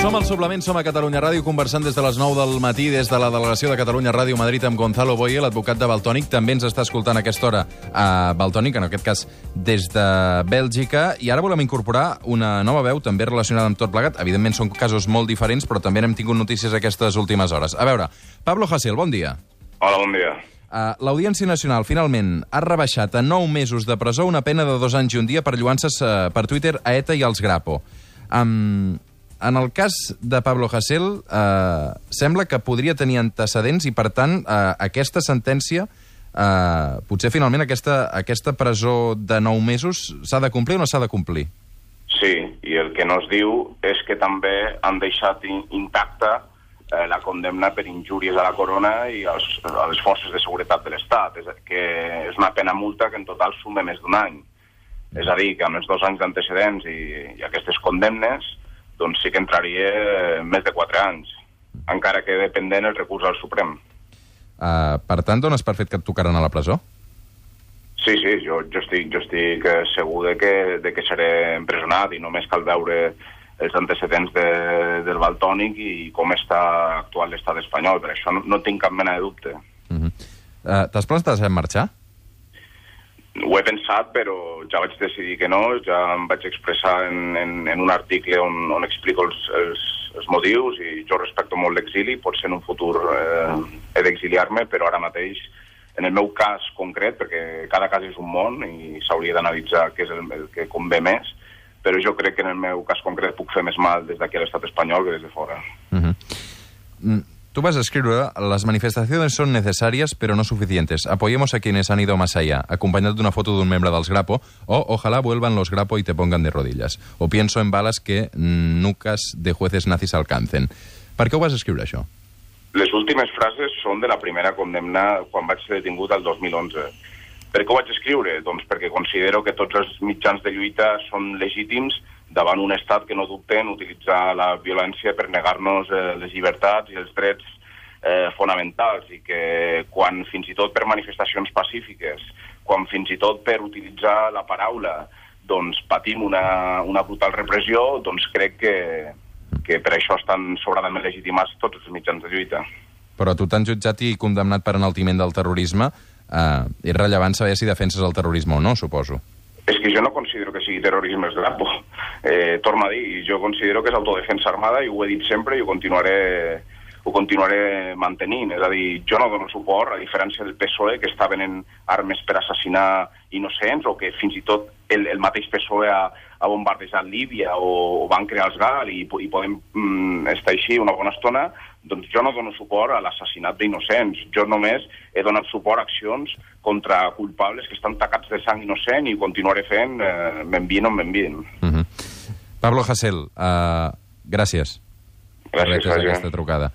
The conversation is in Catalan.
Suplement som a Catalunya Ràdio conversant des de les 9 del matí des de la delegació de Catalunya Ràdio Madrid amb Gonzalo Boye, l'advocat de Baltònic. També ens està escoltant a aquesta hora a Baltònic, en aquest cas des de Bèlgica. I ara volem incorporar una nova veu també relacionada amb tot plegat. Evidentment són casos molt diferents, però també n'hem tingut notícies aquestes últimes hores. A veure, Pablo Hasél, bon dia. Hola, bon dia. Uh, L'Audiència Nacional, finalment, ha rebaixat a 9 mesos de presó una pena de dos anys i un dia per lluances uh, per Twitter a ETA i als Grapo. Um, en el cas de Pablo Hasél, uh, sembla que podria tenir antecedents i, per tant, uh, aquesta sentència, uh, potser finalment aquesta, aquesta presó de 9 mesos s'ha de complir o no s'ha de complir? Sí, i el que no es diu és que també han deixat in intacta eh, la condemna per injúries a la corona i als, a les forces de seguretat de l'Estat, és, que és una pena multa que en total suma més d'un any. És a dir, que amb els dos anys d'antecedents i, i aquestes condemnes, doncs sí que entraria més de quatre anys, encara que dependent el recurs al Suprem. Uh, per tant, dones per fet que et tocaran a la presó? Sí, sí, jo, jo estic, jo estic eh, segur de que, de que seré empresonat i només cal veure els antecedents de, del Baltònic i com està actual l'estat espanyol. Per això no, no tinc cap mena de dubte. Uh -huh. uh, T'has plantat en marxar? Ho he pensat, però ja vaig decidir que no. Ja em vaig expressar en, en, en un article on, on explico els, els, els motius i jo respecto molt l'exili. Potser en un futur eh, he d'exiliar-me, però ara mateix, en el meu cas concret, perquè cada cas és un món i s'hauria d'analitzar què és el, el que convé més, però jo crec que en el meu cas concret puc fer més mal des d'aquí a l'estat espanyol que des de fora. Uh -huh. mm, Tú vas a escriure las manifestaciones son necesarias pero no suficientes. Apoyemos a quienes han ido más allá, acompañado de una foto de un miembro dels Grapo, o ojalá vuelvan los Grapo y te pongan de rodillas. O pienso en balas que nucas de jueces nazis alcancen. Per què ho vas escriure, això? Les últimes frases són de la primera condemna quan vaig ser detingut el 2011. Per què ho vaig escriure? Doncs perquè considero que tots els mitjans de lluita són legítims davant un estat que no dubte en utilitzar la violència per negar-nos eh, les llibertats i els drets eh, fonamentals i que quan fins i tot per manifestacions pacífiques, quan fins i tot per utilitzar la paraula doncs patim una, una brutal repressió, doncs crec que, que per això estan sobradament legitimats tots els mitjans de lluita. Però tu t'han jutjat i condemnat per enaltiment del terrorisme. Eh, és rellevant saber si defenses el terrorisme o no, suposo. És que jo no considero que sigui terrorisme el Grapo. Eh, torno a dir, jo considero que és autodefensa armada i ho he dit sempre i ho continuaré, ho continuaré mantenint. És a dir, jo no dono suport, a diferència del PSOE, que està venent armes per assassinar innocents o que fins i tot el, el mateix PSOE ha, ha bombardejat Líbia o, o van crear els GAL i, i podem mm, estar així una bona estona, doncs jo no dono suport a l'assassinat d'innocents. Jo només he donat suport a accions contra culpables que estan tacats de sang innocent i continuaré fent, eh, m'envien o m'envien. Uh -huh. Pablo Hasél, uh, gràcies. Gràcies, per aquesta trucada.